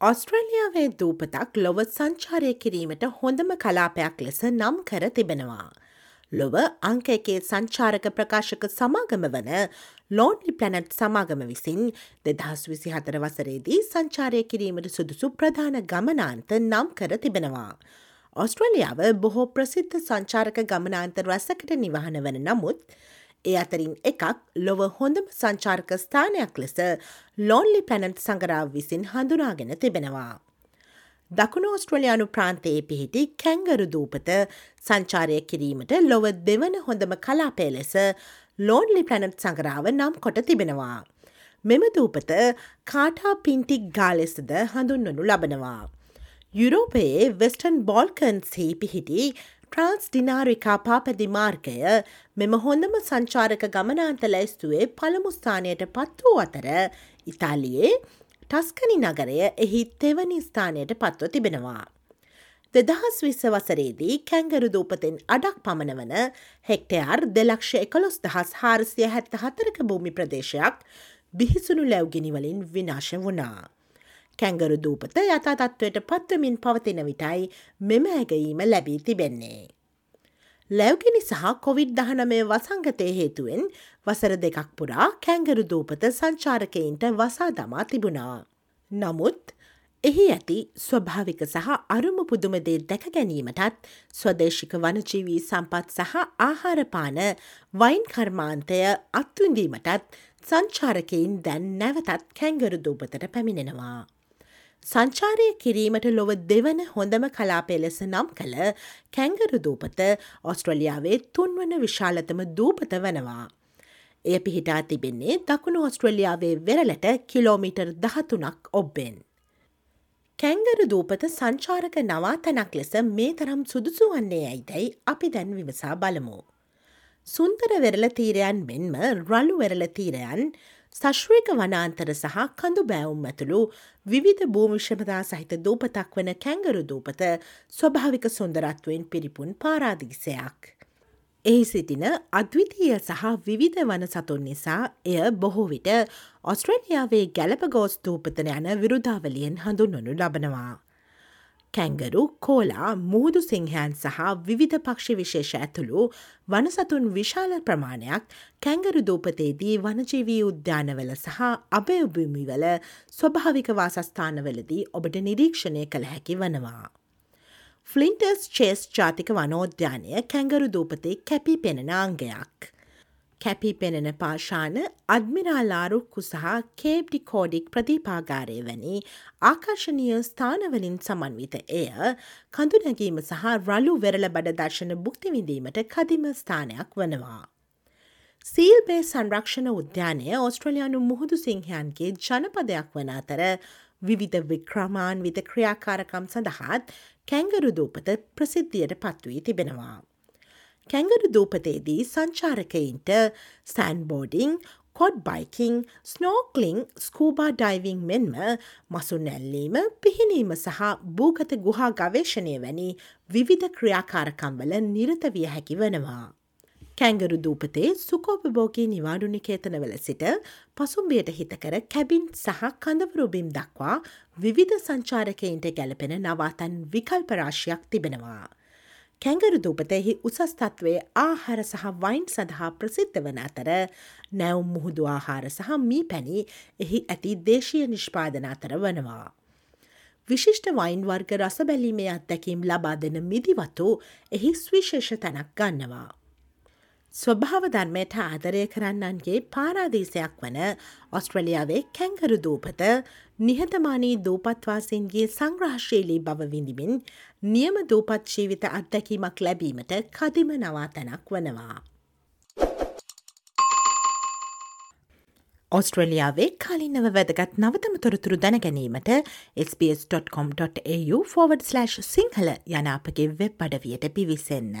ඔස්ට්‍රේලියාවේ දූපතක් ලොව සංචාරය කිරීමට හොඳම කලාපයක් ලෙස නම් කර තිබෙනවා. ලොව අංක එකේ සංචාරක ප්‍රකාශක සමාගම වන ලෝන්ලි ප්ලනට් සමාගම විසින් දෙදහස් විසි හතර වසරේදී සංචාරය කිරීමට සුදුසු ප්‍රධාන ගමනාන්ත නම් කර තිබෙනවා. ඔස්ට්‍රලියාව බොහෝ ප්‍රසිද්ධ සංචාරක ගමනාන්ත රැසකට නිවහන වන නමුත්, ඒ අතරින් එකක් ලොව හොඳම සංචාර්ක ස්ථානයක් ලෙස ලොන්ලි පැනට් සඟරාව විසින් හඳුනාගෙන තිබෙනවා. දකුණු ඔස්ට්‍රලයානු ප්‍රාන්තයේ පිහිටි කැංගරු දූපත සංචාරය කිරීමට ලොව දෙවන හොඳම කලාපය ලෙස ලෝන්ලි පැනට් සඟරාව නම් කොට තිබෙනවා. මෙම දූපත කාටා පින්ටික් ගාලෙසද හඳුන්වනු ලබනවා. යුරෝපයේ වෙස්ටන් බෝල්කන්ස්හි පිහිටි ට්‍රන්ස් ඩිනාරිකා පාපැදි මාර්ගය මෙම හොඳම සංචාරක ගමනාන්ත ලැස්තුවේ පළමුස්ථානයට පත් වූ අතර ඉතාලියේ ටස්කනි නගරය එහි තෙවනි ස්ථානයට පත්ව තිබෙනවා. දෙදහස් විස්ස වසරේදී කැංගරු දූපතෙන් අඩක් පමණ වන හෙක්ටයාර් දෙලක්ෂ එකොළොස් දහස් හාරසිය හැත්ත හතරක භූමි ප්‍රදේශයක් බිහිසුණු ලැව්ගෙනවලින් විනාශ වුණා. කැංගරු දූපත යථා තත්ත්වයට පත්වමින් පවතින විටයි මෙම ඇගීම ලැබී තිබෙන්නේ. ලැව්ගෙනි සහ කොවිඩ් දහනමය වසංගතය හේතුවෙන් වසර දෙකක් පුරා කැංගරු දූපත සංචාරකයින්ට වසා දමා තිබුණා. නමුත් එහි ඇති ස්වභාවික සහ අරුම පුදුමදේ දැක ගැනීමටත් ස්වදේශික වනජීවී සම්පත් සහ ආහාරපාන වයින් කර්මාන්තය අත්විඳීමටත් සංචාරකයින් දැන් නැවතත් කැංගරු දූපතට පැමිණෙනවා. සංචාරය කිරීමට ලොව දෙවන හොඳම කලාපය ලෙස නම් කළ කැංගරු දූපත ඔස්ට්‍රලියාවේ තුන්වන විශාලතම දූපත වනවා. එය පිහිටා තිබෙන්නේ දකුණු ඔස්ට්‍රලියාවේ වෙරලට කිලෝමිටර් දහතුනක් ඔබ්බෙන්. කැංගරු දූපත සංචාරක නවාතැනක් ලෙස මේ තරම් සුදුසු වන්නේ ඇයිදැයි අපි දැන් විමසා බලමු. සුන්දර වෙරල තීරයන් මෙන්ම රලු වෙරල තීරයන් සශ්‍රීක වනාන්තර සහ කඳු බෑවුම් ඇතුළු විවිධ භූමිශ්‍රමතා සහිත දූපතක් වන කැංගරු දූපත ස්වභාවික සුන්දරත්වයෙන් පිරිපුන් පාරාදිසයක්. එහි සිටින අද්විතීය සහ විවිධ වන සතුන් නිසා එය බොහෝ විට ඔස්ට්‍රේලියාවේ ගැලප ගෝස් දූපතන යන විරුධාවලියෙන් හඳුන්වනු ලබනවා. කැංගරු කෝලා මුහුදු සිංහයන් සහ විවිධ පක්ෂි විශේෂ ඇතුළු වනසතුන් විශාල ප්‍රමාණයක් කැංගරු දූපතේදී වනජීවී උද්‍යානවල සහ අභයභූමිවල ස්වභාවික වාසස්ථානවලදී ඔබට නිරීක්ෂණය කළ හැකි වනවා. ෆලින්ටර්ස් චේස් ජාතික වනෝද්‍යානය කැංගරු දූපතේ කැපී පෙනෙන අංගයක්. කැපී පෙනෙන පාශාන අද්මිරාලාරුක්කු සහ කේබ්ඩි කෝඩික් ප්‍රදීපාගාරය වැනි ආකර්ශනීය ස්ථානවලින් සමන්විත එය කඳුනැගීම සහ රලු වෙරල බඩ දර්ශන බුක්තිවිඳීමට කදිම ස්ථානයක් වනවා. සීල්බේ සංරක්ෂණ උද්‍යානය ඔස්ට්‍රලයානු මුහුදු සිංහයන්ගේ ජනපදයක් වන අතර විවිධ වික්‍රමාන් විත ක්‍රියාකාරකම් සඳහාත් කැංගරු දූපත ප්‍රසිද්ධියට පත්වී තිබෙනවා. කැංගරු දූපතේදී සංචාරකයින්ට සෑන්බෝඩිං, කොඩ් බයිකින්, ස්නෝකලිං, ස්කූබා ඩයිවිං මෙන්ම මසු නැල්ලීම පිහිනීම සහ භූගත ගුහා ගවේශණය වැනි විවිධ ක්‍රියාකාරකම්වල නිරත විය හැකි වනවා. කැංගරු දූපතේ සුකෝපභෝගී නිවාඩු නිකේතනවල සිට පසුම්බියට හිතකර කැබින් සහ කඳවරුබිම් දක්වා විවිධ සංචාරකයින්ට ගැලපෙන නවාතන් විකල්පරාශයක් තිබෙනවා. කැංගරු දූපතෙහි උසස්තත්වයේ ආහාර සහ වයින් සඳහා ප්‍රසිද්ධ වන අතර නැවුම් මුහුදු ආහාර සහ මී පැණි එහි ඇති දේශීය නිෂ්පාදන අතර වනවා. විශිෂ්ට වයින් වර්ග රස බැලීමේ අත්දැකීම් ලබා දෙන මිදිවතු එහි ස්විශේෂ තැනක් ගන්නවා. ස්වභාව ධර්මයට ආදරය කරන්නන්ගේ පාරාදීසයක් වන ඔස්ට්‍රලියාවේ කැංගරු දූපත නිහතමානී දූපත්වාසින්ගේ සංග්‍රහශීලී බව විඳිමින් නියම දූපත් ජීවිත අත්දැකීමක් ලැබීමට කදිම නවාතැනක් වනවා. ඔස්ට්‍රලියාවේ කලින්නව වැදගත් නවතම තොරතුරු දැනගැනීමට SBS.com.au/ සිංහල යන අපගේ වෙබ් අඩවියට පිවිසන්න.